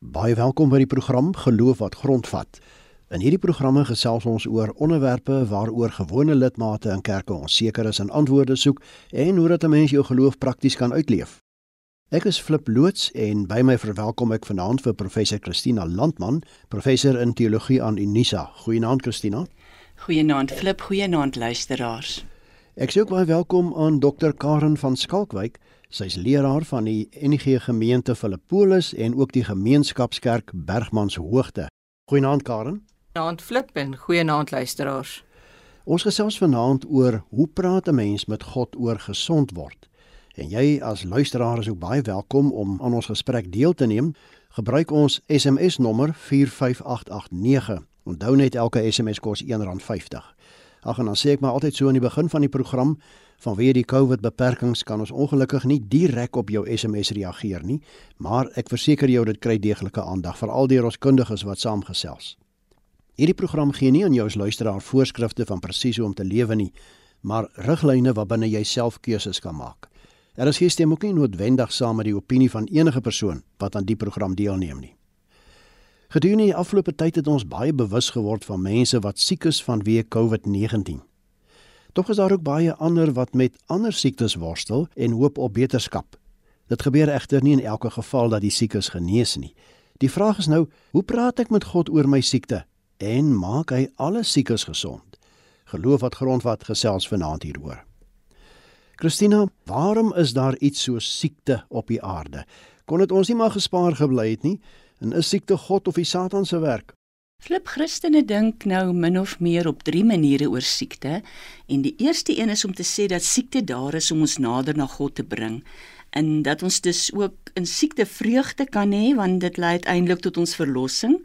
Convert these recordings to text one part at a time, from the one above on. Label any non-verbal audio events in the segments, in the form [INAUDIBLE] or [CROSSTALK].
Baie welkom by die program Geloof wat grondvat. In hierdie programme gesels ons oor onderwerpe waaroor gewone lidmate in kerke onseker is en antwoorde soek en hoe dat 'n mens jou geloof prakties kan uitleef. Ek is Flip Loots en by my verwelkom ek vanaand vir professor Christina Landman, professor in teologie aan Unisa. Goeienaand Christina. Goeienaand Flip, goeienaand luisteraars. Ek sê ook baie welkom aan Dr Karen van Skalkwyk. Sy's leraar van die NG Gemeente Philippolis en ook die Gemeenskapskerk Bergmanshoogte. Goeienaand Karen. Goeienaand Flip en goeienaand luisteraars. Ons gesels vanaand oor hoe praat 'n mens met God oor gesond word. En jy as luisteraar is ook baie welkom om aan ons gesprek deel te neem. Gebruik ons SMS nommer 45889. Onthou net elke SMS kos R1.50. Ag en dan sê ek maar altyd so aan die begin van die program vanweë die COVID beperkings kan ons ongelukkig nie direk op jou SMS reageer nie, maar ek verseker jou dit kry deeglike aandag veral deur ons kundiges wat saamgesels. Hierdie program gee nie aan jou as luisteraar voorskrifte van presies hoe om te lewe nie, maar riglyne waarbinne jy self keuses kan maak. Er is geen stem ook nie noodwendig saam met die opinie van enige persoon wat aan die program deelneem nie. Gedurende die afgelope tyd het ons baie bewus geword van mense wat siek is vanweë COVID-19. Tog is daar ook baie ander wat met ander siektes worstel en hoop op beterskap. Dit gebeur egter nie in elke geval dat die siekes genees nie. Die vraag is nou, hoe praat ek met God oor my siekte en maak hy alle siekes gesond? Geloof wat grondvat gesels vanaand hieroor. Christina, waarom is daar iets so siekte op die aarde? Kon dit ons nie maar gespaar gebly het nie? En is siekte God of die Satan se werk? Flip Christene dink nou min of meer op drie maniere oor siekte en die eerste een is om te sê dat siekte daar is om ons nader na God te bring en dat ons dus ook in siekte vreugde kan hê want dit lei uiteindelik tot ons verlossing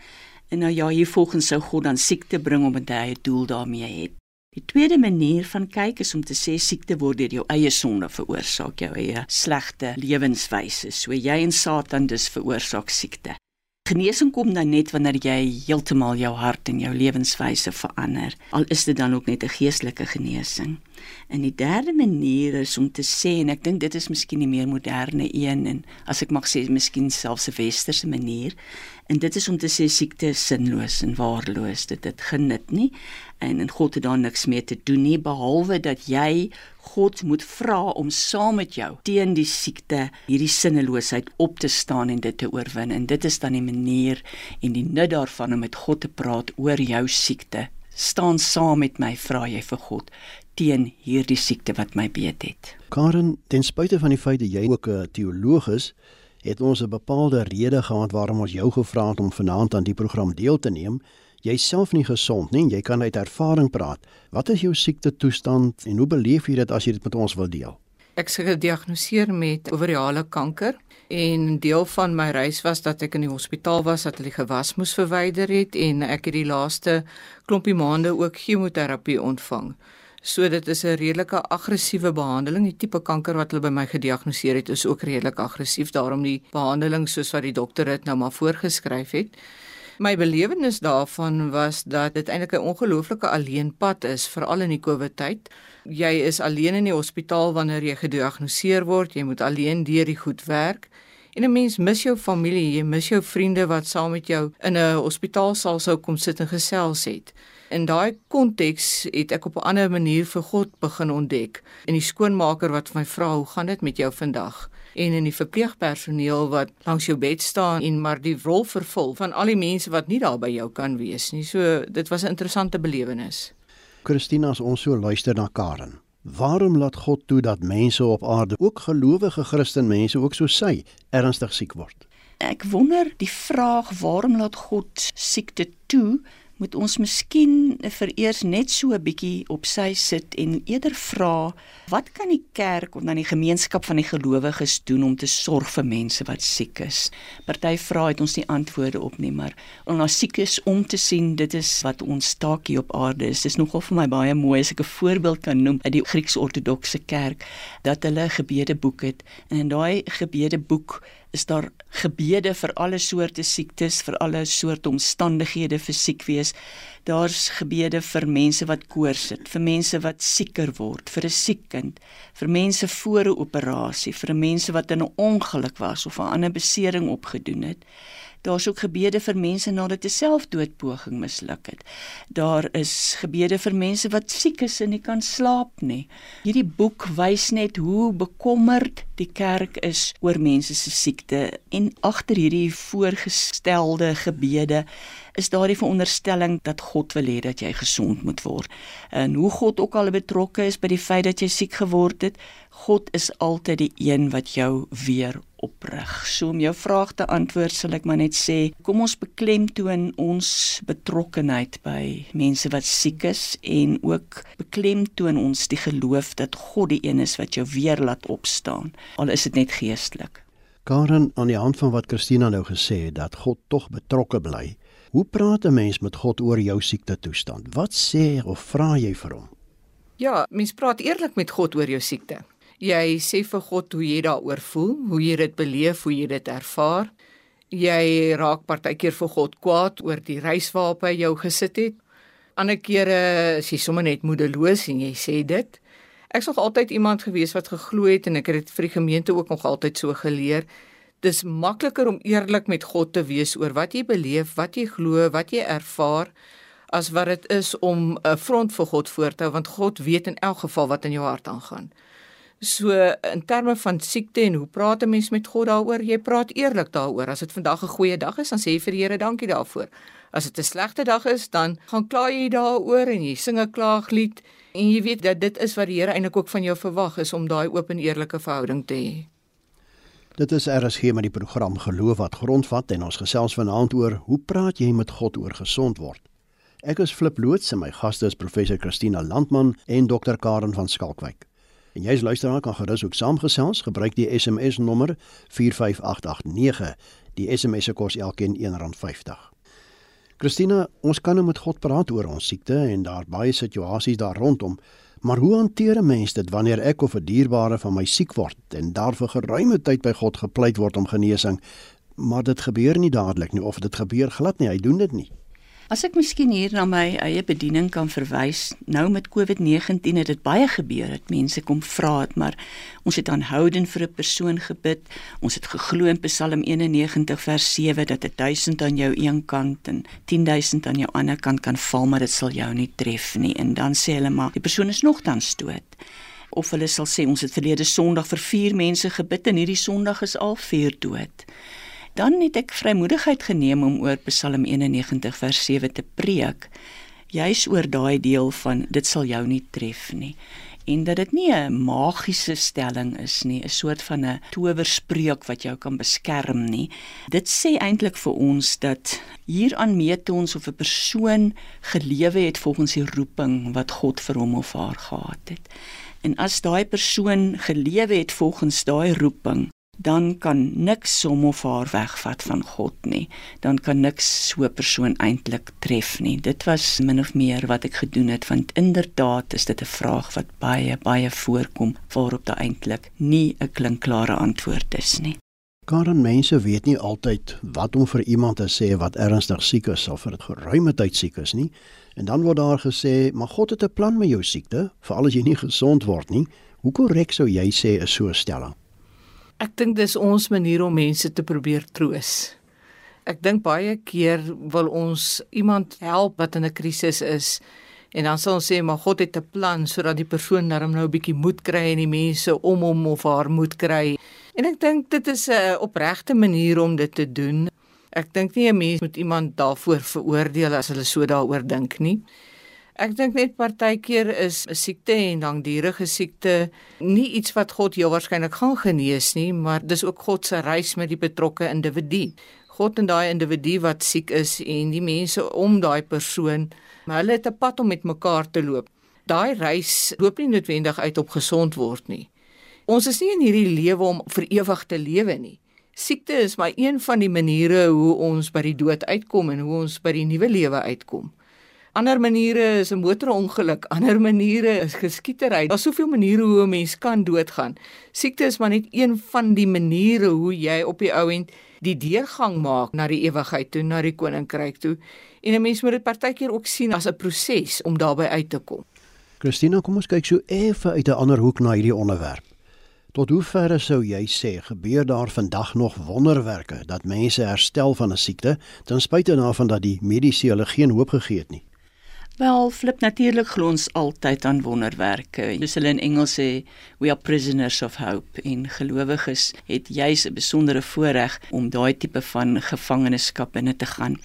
en nou ja hier volgens sou God dan siekte bring hy 'n doel daarmee het. Die tweede manier van kyk is om te sê siekte word deur jou eie sonde veroorsaak, jou eie slegte lewenswyse. So jy en Satan dus veroorsaak siekte. Genesing kom dan net wanneer jy heeltemal jou hart en jou lewenswyse verander. Al is dit dan ook net 'n geestelike genesing. En die derde manier is om te sê en ek dink dit is miskien die meer moderne een en as ek mag sê miskien selfs 'n westerse manier en dit is om te sê siekte is sinloos en waardeloos dit dit genut nie en en God het daar niks mee te doen nie behalwe dat jy God moet vra om saam met jou teen die siekte hierdie sinneloosheid op te staan en dit te oorwin. En dit is dan die manier en die nut daarvan om met God te praat oor jou siekte. Staan saam met my vra jy vir God teen hierdie siekte wat my beet het. Karen, ten spyte van die feit dat jy ook 'n teoloog is, het ons 'n bepaalde rede gehad waarom ons jou gevra het om vanaand aan die program deel te neem. Jy self nie gesond nie, jy kan uit ervaring praat. Wat is jou siekte toestand en hoe beleef jy dit as jy dit met ons wil deel? Ek is gediagnoseer met ovariale kanker en deel van my reis was dat ek in die hospitaal was dat hulle gewas moes verwyder het en ek het die laaste klompie maande ook chemoterapie ontvang. So dit is 'n redelike aggressiewe behandeling. Die tipe kanker wat hulle by my gediagnoseer het, is ook redelik aggressief. Daarom die behandeling soos wat die dokter dit nou maar voorgeskryf het. My belewenis daarvan was dat dit eintlik 'n ongelooflike alleenpad is, veral in die COVID tyd. Jy is alleen in die hospitaal wanneer jy gediagnoseer word. Jy moet alleen deur die goed werk. En 'n mens mis jou familie, jy mis jou vriende wat saam met jou in 'n hospitaalsaal sou kom sit en gesels het. In daai konteks het ek op 'n ander manier vir God begin ontdek. In die skoonmaker wat my vra, "Hoe gaan dit met jou vandag?" en in die verpleegpersoneel wat langs jou bed staan en maar die rol vervul van al die mense wat nie daar by jou kan wees nie. So dit was 'n interessante belewenis. Christina, as ons so luister na Karen, waarom laat God toe dat mense op aarde, ook gelowige Christen mense ook so sy, ernstig siek word? Ek wonder die vraag waarom laat God siekte toe? Moet ons miskien vereers net so 'n bietjie op sy sit en eerder vra wat kan die kerk of dan die gemeenskap van die gelowiges doen om te sorg vir mense wat siek is. Party vra het ons nie antwoorde op nie, maar om na siekes om te sien, dit is wat ons taak hier op aarde is. Dit is nogal vir my baie mooi as ek 'n voorbeeld kan noem uit die Grieks-Ortodokse kerk dat hulle 'n gebedeboek het en in daai gebedeboek is daar gebede vir alle soorte siektes, vir alle soorte omstandighede vir siek wees. Daar's gebede vir mense wat koors het, vir mense wat sieker word, vir 'n siek kind, vir mense voor 'n operasie, vir mense wat in 'n ongeluk was of 'n ander besering opgedoen het. Daar's ook gebede vir mense nadat 'n selfdoodpoging misluk het. Daar is gebede vir mense wat siek is en nie kan slaap nie. Hierdie boek wys net hoe bekommerd die kerk is oor mense se siekte en agter hierdie voorgestelde gebede is daar die veronderstelling dat God wil hê dat jy gesond moet word. En hoe God ook al betrokke is by die feit dat jy siek geword het, God is altyd die een wat jou weer oprig. So om jou vraag te antwoord, sal ek maar net sê, kom ons beklemtoon ons betrokkenheid by mense wat siek is en ook beklemtoon ons die geloof dat God die een is wat jou weer laat opstaan, al is dit net geestelik. Karen, aan die hand van wat Christina nou gesê het dat God tog betrokke bly. Hoe praat 'n mens met God oor jou siekte toestand? Wat sê of vra jy vir hom? Ja, mens praat eerlik met God oor jou siekte. Jy sê vir God hoe jy daaroor voel, hoe jy dit beleef, hoe jy dit ervaar. Jy raak partykeer vir God kwaad oor die reis waarop hy jou gesit het. Ander kere is jy sommer net moedeloos en jy sê dit. Ek's nog altyd iemand gewees wat geglo het en ek het dit vir die gemeente ook nog altyd so geleer. Dis makliker om eerlik met God te wees oor wat jy beleef, wat jy glo, wat jy ervaar as wat dit is om 'n front vir God voor te hou want God weet in elk geval wat in jou hart aangaan. So in terme van siekte en hoe praat 'n mens met God daaroor? Jy praat eerlik daaroor. As dit vandag 'n goeie dag is, dan sê jy vir die Here dankie daarvoor. As dit 'n slegte dag is, dan gaan kla jy daaroor en jy sing 'n klaaglied en jy weet dat dit is wat die Here eintlik ook van jou verwag is om daai oop en eerlike verhouding te hê. Dit is RSG met die program Geloof wat grondvat en ons gesels vanaand oor hoe praat jy met God oor gesond word. Ek is Flip loods en my gaste is professor Christina Landman en dokter Karen van Skalkwyk. En jy as luisteraar kan gerus ook saamgesels, gebruik die SMS nommer 45889. Die SMS se kos elkeen R1.50. Christina, ons kan nou met God praat oor ons siekte en daar baie situasies daar rondom, maar hoe hanteer 'n mens dit wanneer ek of 'n dierbare van my siek word en daarvoor geruime tyd by God gepleit word om genesing, maar dit gebeur nie dadelik nie of dit gebeur glad nie, hy doen dit nie. As ek miskien hier na my eie bediening kan verwys, nou met COVID-19 het dit baie gebeur. Dit mense kom vra het, maar ons het aanhoudend vir 'n persoon gebid. Ons het geglo in Psalm 91 vers 7 dat 1000 aan jou een kant en 10000 aan jou ander kant kan val, maar dit sal jou nie tref nie. En dan sê hulle maar, die persoon is nogtans dood. Of hulle sal sê ons het verlede Sondag vir 4 mense gebid en hierdie Sondag is al 4 dood dan het ek vrymoedigheid geneem om oor Psalm 91 vers 7 te preek juis oor daai deel van dit sal jou nie tref nie en dat dit nie 'n magiese stelling is nie 'n soort van 'n towerspreuk wat jou kan beskerm nie. Dit sê eintlik vir ons dat hieraan meet ons of 'n persoon gelewe het volgens die roeping wat God vir hom of haar gehad het. En as daai persoon gelewe het volgens daai roeping dan kan niks hom of haar wegvat van God nie. Dan kan niks so 'n persoon eintlik tref nie. Dit was min of meer wat ek gedoen het want inderdaad is dit 'n vraag wat baie baie voorkom waarop daar eintlik nie 'n klinkklare antwoord is nie. Karen mense weet nie altyd wat om vir iemand te sê wat ernstig siek is of vir 'n geruime tyd siek is nie. En dan word daar gesê, "Maar God het 'n plan met jou siekte, veral as jy nie gesond word nie." Hoe korrek sou jy sê is so 'n stelling? Ek dink dis ons manier om mense te probeer troos. Ek dink baie keer wil ons iemand help wat in 'n krisis is en dan sal ons sê maar God het 'n plan sodat die persoon darm nou 'n bietjie moed kry en die mense om hom of haar moed kry. En ek dink dit is 'n opregte manier om dit te doen. Ek dink nie 'n mens moet iemand daarvoor veroordeel as hulle so daaroor dink nie. Ek dink net partykeer is 'n siekte en langdurige siekte nie iets wat God jou waarskynlik gaan genees nie, maar dis ook God se reis met die betrokke individu. God en daai individu wat siek is en die mense om daai persoon, maar hulle het 'n pad om met mekaar te loop. Daai reis loop nie noodwendig uit op gesond word nie. Ons is nie in hierdie lewe om vir ewig te lewe nie. Siekte is maar een van die maniere hoe ons by die dood uitkom en hoe ons by die nuwe lewe uitkom. Ander maniere is 'n motorongeluk, ander maniere is geskietery. Daar's soveel maniere hoe 'n mens kan doodgaan. Siekte is maar net een van die maniere hoe jy op die ou end die deurgang maak na die ewigheid toe, na die koninkryk toe. En 'n mens moet dit partykeer ook sien as 'n proses om daarby uit te kom. Christina, kom ons kyk so effe uit 'n ander hoek na hierdie onderwerp. Tot hoeverre sou jy sê gebeur daar vandag nog wonderwerke dat mense herstel van 'n siekte ten spyte daarvan dat die mediese hulle geen hoop gegee het nie? Wel, flip natuurlik glo ons altyd aan wonderwerke. Soos hulle in Engels sê, we are prisoners of hope. En gelowiges het juis 'n besondere voorreg om daai tipe van gevangenskap binne te gaan.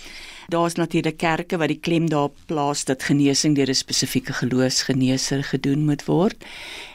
Daar's natuurlik kerke wat die klem daar plaas dat genesing deur 'n spesifieke geloofsgeneeser gedoen moet word.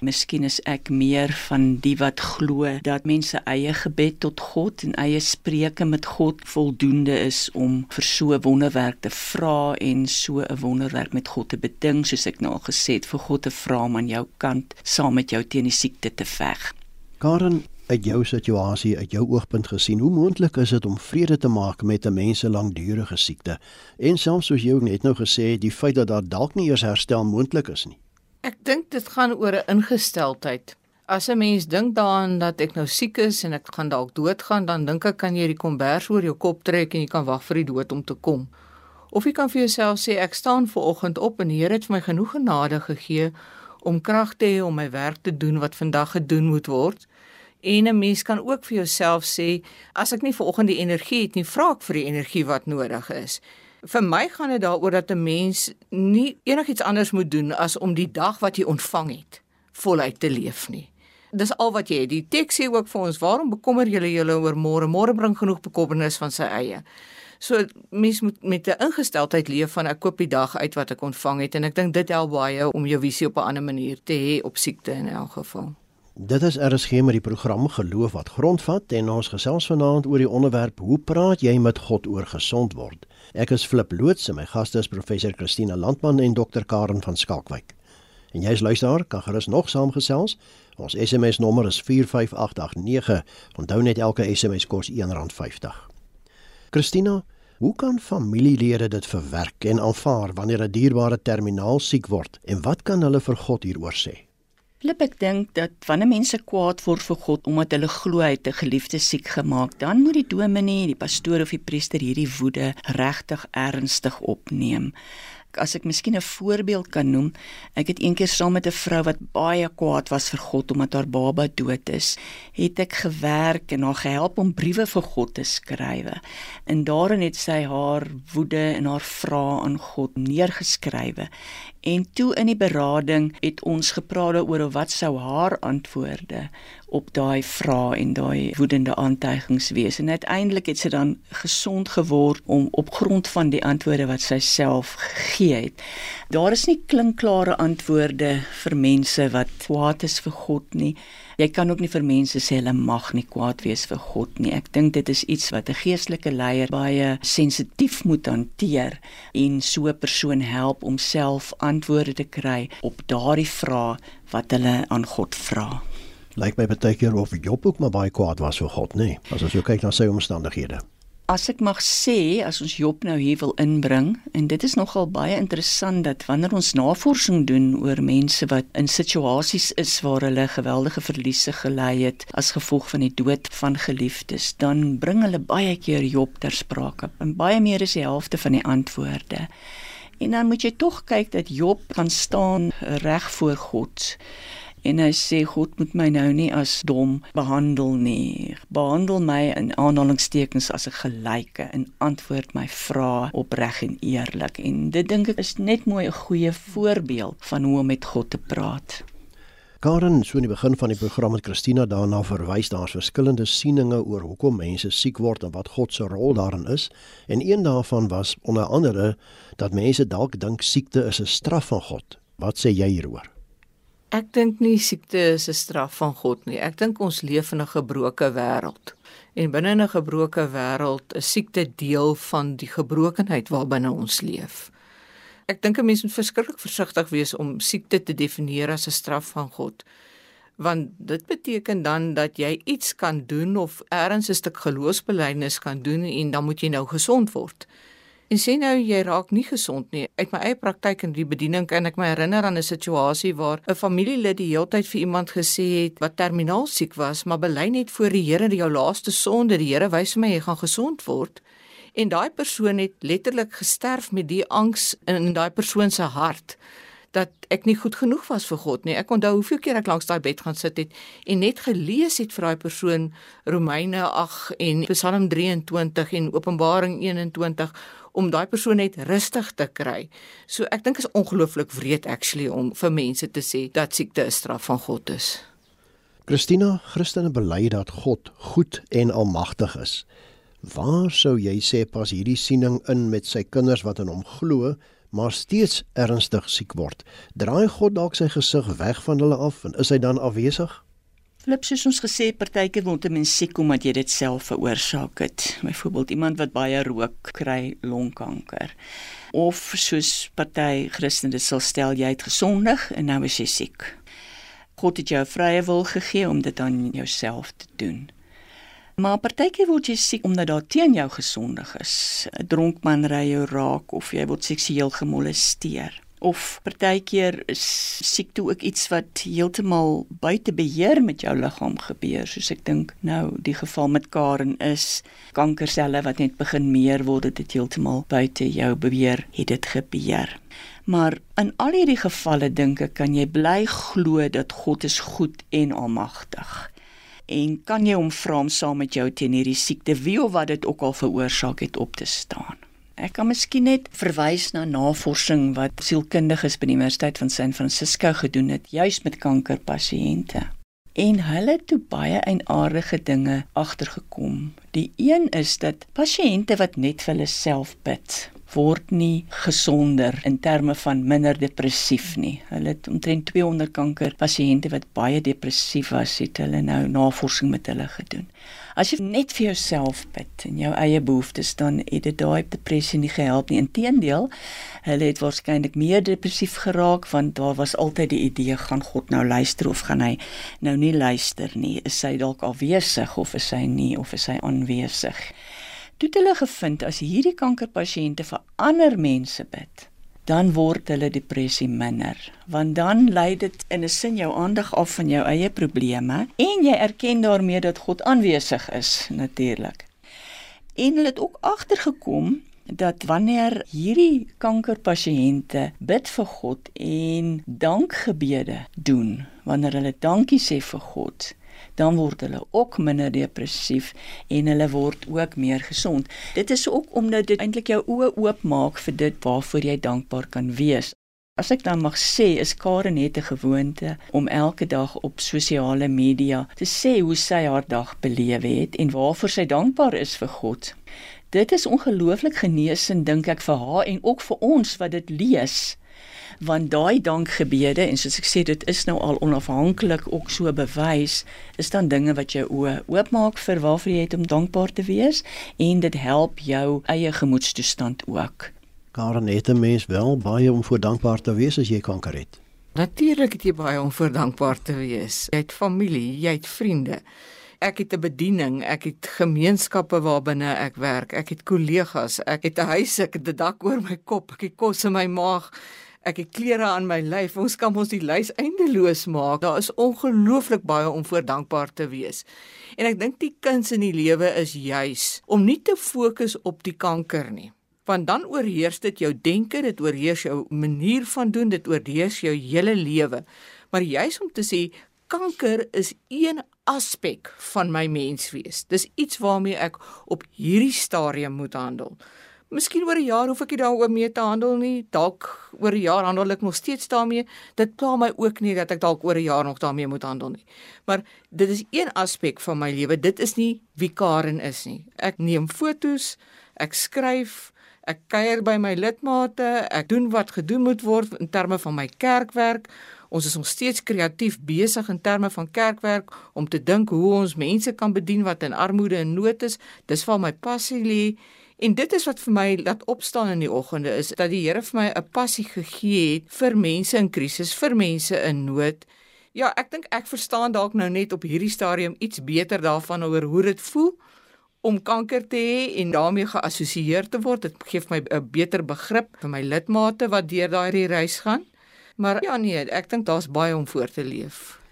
Miskien is ek meer van die wat glo dat mense eie gebed tot God en eie spreuke met God voldoende is om vir so 'n wonderwerk te vra en so 'n wonderwerk met God te beding soos ek nou al gesê het vir God te vra om aan jou kant saam met jou teen die siekte te veg. Karen, uit jou situasie, uit jou oogpunt gesien, hoe moontlik is dit om vrede te maak met 'n mens se langdurige siekte? En selfs soos jy net nou gesê het, die feit dat daar dalk nie eers herstel moontlik is nie. Ek dink dit gaan oor 'n ingesteldheid. As 'n mens dink daaraan dat ek nou siek is en ek gaan dalk doodgaan, dan dink ek kan jy die kombers oor jou kop trek en jy kan wag vir die dood om te kom. Of jy kan vir jouself sê ek staan ver oggend op en die Here het vir my genoeg genade gegee om krag te hê om my werk te doen wat vandag gedoen moet word. En 'n mens kan ook vir jouself sê, as ek nie vanoggend die energie het nie, vra ek vir die energie wat nodig is. Vir my gaan dit daaroor dat 'n mens nie enigiets anders moet doen as om die dag wat jy ontvang het voluit te leef nie. Dis al wat jy het. Die teks sê ook vir ons, waarom bekommer julle julle oor môre? Môre bring genoeg bekommernis van sy eie. So mens moet met 'n ingesteldheid leef van ek koop die dag uit wat ek ontvang het en ek dink dit help baie om jou visie op 'n ander manier te hê op siekte in elk geval. Dit is RSG met die program Geloof wat grondvat en ons gesels vanaand oor die onderwerp hoe praat jy met God oor gesond word. Ek is Flip Loots en my gaste is professor Christina Landman en dokter Karen van Skalkwyk. En jy as luisteraar kan gerus nog saamgesels. Ons SMS nommer is 45889. Onthou net elke SMS kos R1.50. Christina, hoe kan familielede dit verwerk en aanvaar wanneer 'n dierbare terminaal siek word en wat kan hulle vir God hieroor sê? Flip ek dink dat wanneer mense kwaad word vir God omdat hulle glo hy het 'n geliefde siek gemaak, dan moet die dominee, die pastoor of die priester hierdie woede regtig ernstig opneem as ek miskien 'n voorbeeld kan noem, ek het eendag saam met 'n vrou wat baie kwaad was vir God omdat haar baba dood is, het ek gewerk en haar gehelp om briewe vir God te skrywe. En daarin het sy haar woede en haar vrae aan God neergeskrywe. En toe in die berading het ons gepraat oor wat sou haar antwoorde op daai vrae en daai woedende aantuigings wees en uiteindelik het sy dan gesond geword om op grond van die antwoorde wat sy self gegee het. Daar is nie klinkklare antwoorde vir mense wat kwaad is vir God nie. Jy kan ook nie vir mense sê hulle mag nie kwaad wees vir God nie. Ek dink dit is iets wat 'n geestelike leier baie sensitief moet hanteer en so 'n persoon help om self antwoorde te kry op daardie vrae wat hulle aan God vra lyk my baie keer of Job ook maar baie kwaad was vir God, nê? Nee, as ons kyk na sy omstandighede. As ek mag sê, as ons Job nou hier wil inbring, en dit is nogal baie interessant dat wanneer ons navorsing doen oor mense wat in situasies is waar hulle geweldige verliese gely het as gevolg van die dood van geliefdes, dan bring hulle baie keer Job ter sprake. En baie meer as die helfte van die antwoorde. En dan moet jy tog kyk dat Job kan staan reg voor God en hy sê God moet my nou nie as dom behandel nie. Behandel my in aanhalingstekens as 'n gelyke en antwoord my vrae opreg en eerlik. En dit dink ek is net mooi 'n goeie voorbeeld van hoe om met God te praat. Karen, so in die begin van die program het Christina daarna verwys daar's verskillende sieninge oor hoekom mense siek word en wat God se rol daarin is. En een daarvan was onder andere dat mense dalk dink siekte is 'n straf van God. Wat sê jy hieroor? Ek dink nie siekte is 'n straf van God nie. Ek dink ons leef in 'n gebroke wêreld. En binne 'n gebroke wêreld is siekte deel van die gebrokenheid waarbinne ons leef. Ek dink 'n mens moet verskriklik versigtig wees om siekte te definieer as 'n straf van God. Want dit beteken dan dat jy iets kan doen of eers 'n stuk geloofsbelijdenis kan doen en dan moet jy nou gesond word. En sê nou jy raak nie gesond nie. Uit my eie praktyk in die bediening kan ek my herinner aan 'n situasie waar 'n familielid die heeltyd vir iemand gesê het wat terminaal siek was, maar bely net voor die Here dat jou laaste sonde, die Here wys vir my jy gaan gesond word. En daai persoon het letterlik gesterf met die angs in daai persoon se hart dat ek nie goed genoeg was vir God nie. Ek onthou hoeveel keer ek langs daai bed gaan sit het en net gelees het vir daai persoon Romeine 8 en Psalm 23 en Openbaring 21 om daai persoon net rustig te kry. So ek dink is ongelooflik wreed actually om vir mense te sê dat siekte 'n straf van God is. Christina, Christene bely dat God goed en almagtig is. Waar sou jy sê pas hierdie siening in met sy kinders wat in hom glo? maar steeds ernstig siek word. Draai God dalk sy gesig weg van hulle af en is hy dan afwesig? Flip soos ons gesê partyke word 'n mens siek omdat jy dit self veroorsaak het. Byvoorbeeld iemand wat baie rook kry longkanker. Of soos party Christene sal stel jy het gesondig en nou is jy siek. God het jou vrye wil gegee om dit aan jouself te doen. Maar partykeer word jy siek omdat daar teen jou gesondig is. 'n Dronkman ry jou raak of jy word seksueel gemolesteer. Of partykeer siekte ook iets wat heeltemal buite beheer met jou liggaam gebeur, soos ek dink nou die geval met Karen is kankerselle wat net begin meer word, dit heeltemal buite jou beheer het dit gebeur. Maar in al hierdie gevalle dink ek kan jy bly glo dat God is goed en almagtig en kan jy hom vra om saam met jou teen hierdie siekte wie of wat dit ook al veroorsaak het op te staan. Ek kan miskien net verwys na navorsing wat sielkundiges by die Universiteit van San Francisco gedoen het juis met kankerpasiënte. En hulle het toe baie eienaardige dinge agtergekom. Die een is dat pasiënte wat net vir hulle self bid, word nie gesonder in terme van minder depressief nie. Hulle het omtrent 200 kankerpasiënte wat baie depressief was, het hulle nou navorsing met hulle gedoen. As jy net vir jouself bid en jou eie behoeftes dan het dit daai depressie nie gehelp nie. Inteendeel, hulle het waarskynlik meer depressief geraak want daar was altyd die idee gaan God nou luister of gaan hy nou nie luister nie. Is hy dalk afwesig of is hy nie of is hy aanwesig? Toe het hulle gevind as hierdie kankerpasiënte vir ander mense bid, dan word hulle depressie minder, want dan lei dit in 'n sin jou aandag af van jou eie probleme en jy erken daarmee dat God aanwesig is natuurlik. En hulle het ook agtergekom dat wanneer hierdie kankerpasiënte bid vir God en dankgebede doen, wanneer hulle dankie sê vir God, dan word hulle ook minder depressief en hulle word ook meer gesond. Dit is ook omdat dit eintlik jou oë oopmaak vir dit waarvoor jy dankbaar kan wees. As ek dan mag sê, is Karen net 'n gewoonte om elke dag op sosiale media te sê hoe sy haar dag beleef het en waarvoor sy dankbaar is vir God. Dit is ongelooflik genesend dink ek vir haar en ook vir ons wat dit lees want daai dankgebede en soos ek sê dit is nou al onafhanklik ook so bewys is dan dinge wat jou oë oopmaak vir waarvoor jy het om dankbaar te wees en dit help jou eie gemoedstoestand ook. Karen het 'n mens wel baie om voor dankbaar te wees as jy kanker het. Natuurlik het jy baie om voor dankbaar te wees. Jy het familie, jy het vriende. Ek het 'n bediening, ek het gemeenskappe waarbinne ek werk, ek het kollegas, ek het 'n huis, ek het 'n dak oor my kop, ek het kos in my maag ek het klere aan my lyf. Ons kan ons die lys eindeloos maak. Daar is ongelooflik baie om voor dankbaar te wees. En ek dink die kuns in die lewe is juis om nie te fokus op die kanker nie. Want dan oorheers dit jou denke, dit oorheers jou manier van doen, dit oorheers jou hele lewe. Maar juis om te sê kanker is een aspek van my menswees. Dis iets waarmee ek op hierdie stadium moet handel. Miskien oor 'n jaar hoef ek nie daaroor mee te handel nie. Dalk oor 'n jaar handel ek nog steeds daarmee. Dit pla my ook nie dat ek dalk oor 'n jaar nog daarmee moet handel nie. Maar dit is een aspek van my lewe. Dit is nie wie Karen is nie. Ek neem fotos, ek skryf, ek kuier by my lidmate, ek doen wat gedoen moet word in terme van my kerkwerk. Ons is nog steeds kreatief besig in terme van kerkwerk om te dink hoe ons mense kan bedien wat in armoede en nood is. Dis waar my passie lê. En dit is wat vir my laat opstaan in die oggende is dat die Here vir my 'n passie gegee het vir mense in krisis, vir mense in nood. Ja, ek dink ek verstaan dalk nou net op hierdie stadium iets beter daarvan oor hoe dit voel om kanker te hê en daarmee geassosieer te word. Dit gee my 'n beter begrip vir my lidmate wat deur daai reis gaan. Maar ja nee, ek dink daar's baie om voor te leef.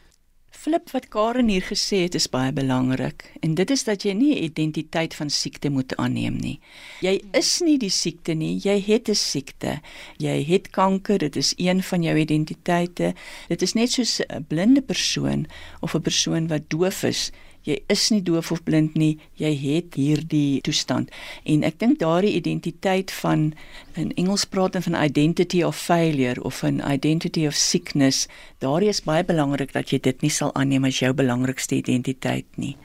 Flip wat Karen hier gesê het is baie belangrik en dit is dat jy nie 'n identiteit van siekte moet aanneem nie. Jy is nie die siekte nie, jy het 'n siekte. Jy het kanker, dit is een van jou identiteite. Dit is net soos 'n blinde persoon of 'n persoon wat doof is jy is nie doof of blind nie, jy het hierdie toestand. En ek dink daardie identiteit van in Engels praat van identity of failure of 'n identity of sickness, daardie is baie belangrik dat jy dit nie sal aanneem as jou belangrikste identiteit nie.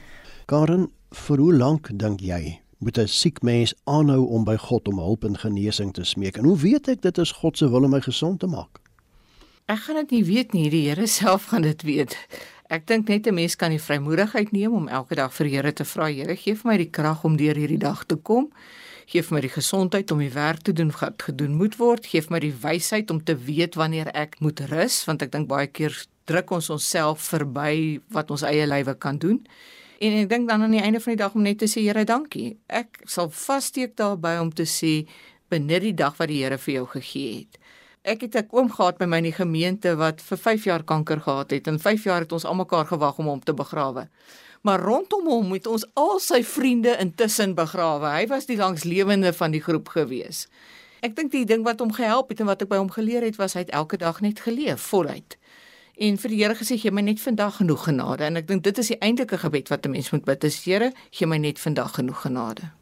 Karen, vir hoe lank dink jy moet 'n siek mens aanhou om by God om hulp en genesing te smeek? En hoe weet ek dit is God se wil om my gesond te maak? Ek gaan dit nie weet nie, die Here [LAUGHS] self gaan dit weet. Ek dink net 'n mens kan die vrymoedigheid neem om elke dag vir Here te vra, Here, gee vir my die krag om deur hierdie dag te kom. Gee vir my die gesondheid om die werk te doen wat gedoen moet word. Gee vir my die wysheid om te weet wanneer ek moet rus, want ek dink baie keer druk ons onsself verby wat ons eie lywe kan doen. En ek dink dan aan die einde van die dag om net te sê, Here, dankie. Ek sal vassteek daarby om te sê binne die dag wat die Here vir jou gegee het ek het 'n oom gehad by my in die gemeente wat vir 5 jaar kanker gehad het en 5 jaar het ons almekaar gewag om hom te begrawe. Maar rondom hom het ons al sy vriende intussen begrawe. Hy was die langslewende van die groep gewees. Ek dink die ding wat hom gehelp het en wat ek by hom geleer het was hy het elke dag net geleef voluit. En vir die Here gesê gee my net vandag genoeg genade en ek dink dit is die eintlike gebed wat 'n mens moet bid. Dis Here, gee my net vandag genoeg genade.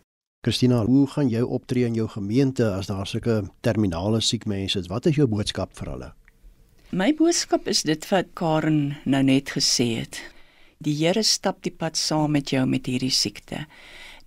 Christina, hoe gaan jy optree in jou gemeente as daar sulke terminale siek mense is? Wat is jou boodskap vir hulle? My boodskap is dit wat Karen nou net gesê het. Die Here stap die pad saam met jou met hierdie siekte.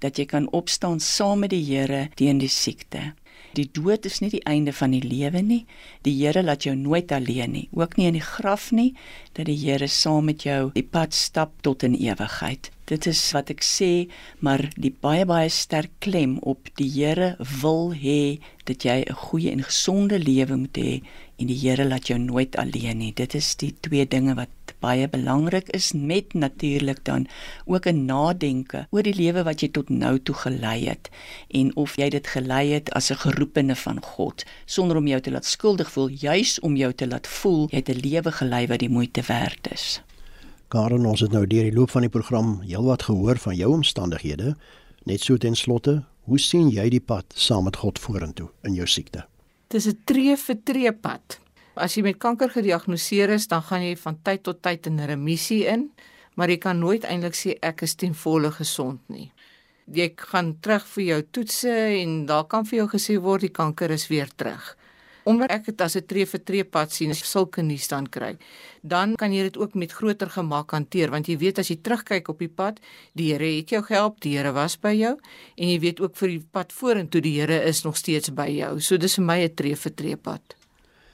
Dat jy kan opstaan saam met die Here teen die siekte. Die dood is nie die einde van die lewe nie. Die Here laat jou nooit alleen nie, ook nie in die graf nie, dat die Here saam met jou die pad stap tot in ewigheid. Dit is wat ek sê, maar die baie baie sterk klem op die Here wil hê dat jy 'n goeie en gesonde lewe moet hê en die Here laat jou nooit alleen nie. Dit is die twee dinge wat baie belangrik is met natuurlik dan ook 'n nadenke oor die lewe wat jy tot nou toe gelei het en of jy dit gelei het as 'n geroepene van God sonder om jou te laat skuldig voel, juis om jou te laat voel jy het 'n lewe gelei wat die moeite werd is. Karen, ons het nou deur die loop van die program heelwat gehoor van jou omstandighede. Net so ten slotte, hoe sien jy die pad saam met God vorentoe in jou siekte? Dis 'n tree vir tree pad. As jy met kanker gediagnoseer is, dan gaan jy van tyd tot tyd in remissie in, maar jy kan nooit eintlik sê ek is ten volle gesond nie. Jy gaan terug vir jou toetse en daar kan vir jou gesê word die kanker is weer terug omdat ek dit as 'n tree vir tree pad sien, sulke nuus dan kry, dan kan jy dit ook met groter gemak hanteer want jy weet as jy terugkyk op die pad, die Here het jou gehelp, die Here was by jou en jy weet ook vir die pad vorentoe die Here is nog steeds by jou. So dis vir my 'n tree vir tree pad.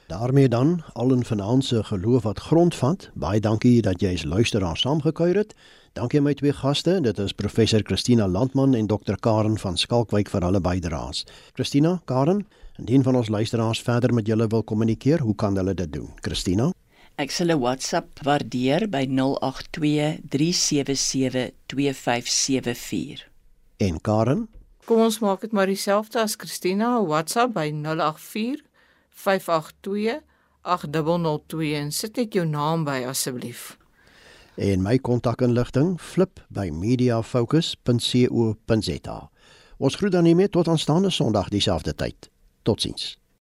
Daarmee dan al in vanaand se geloof wat grondvat. Baie dankie dat jy as luisteraar saamgekuier het. Dankie my twee gaste, dit is professor Christina Landman en dokter Karen van Skalkwyk vir hulle bydraes. Christina, Karen, Indien van ons luisteraars verder met julle wil kommunikeer, hoe kan hulle dit doen? Christina? Ek sal 'n WhatsApp waardeer by 0823772574. En Karen? Kom ons maak dit maar dieselfde as Christina, WhatsApp by 0845828002 en sit net jou naam by asseblief. En my kontakinligting flip by mediafocus.co.za. Ons groet dan hiermee tot aanstaande Sondag dieselfde tyd. Totsiens.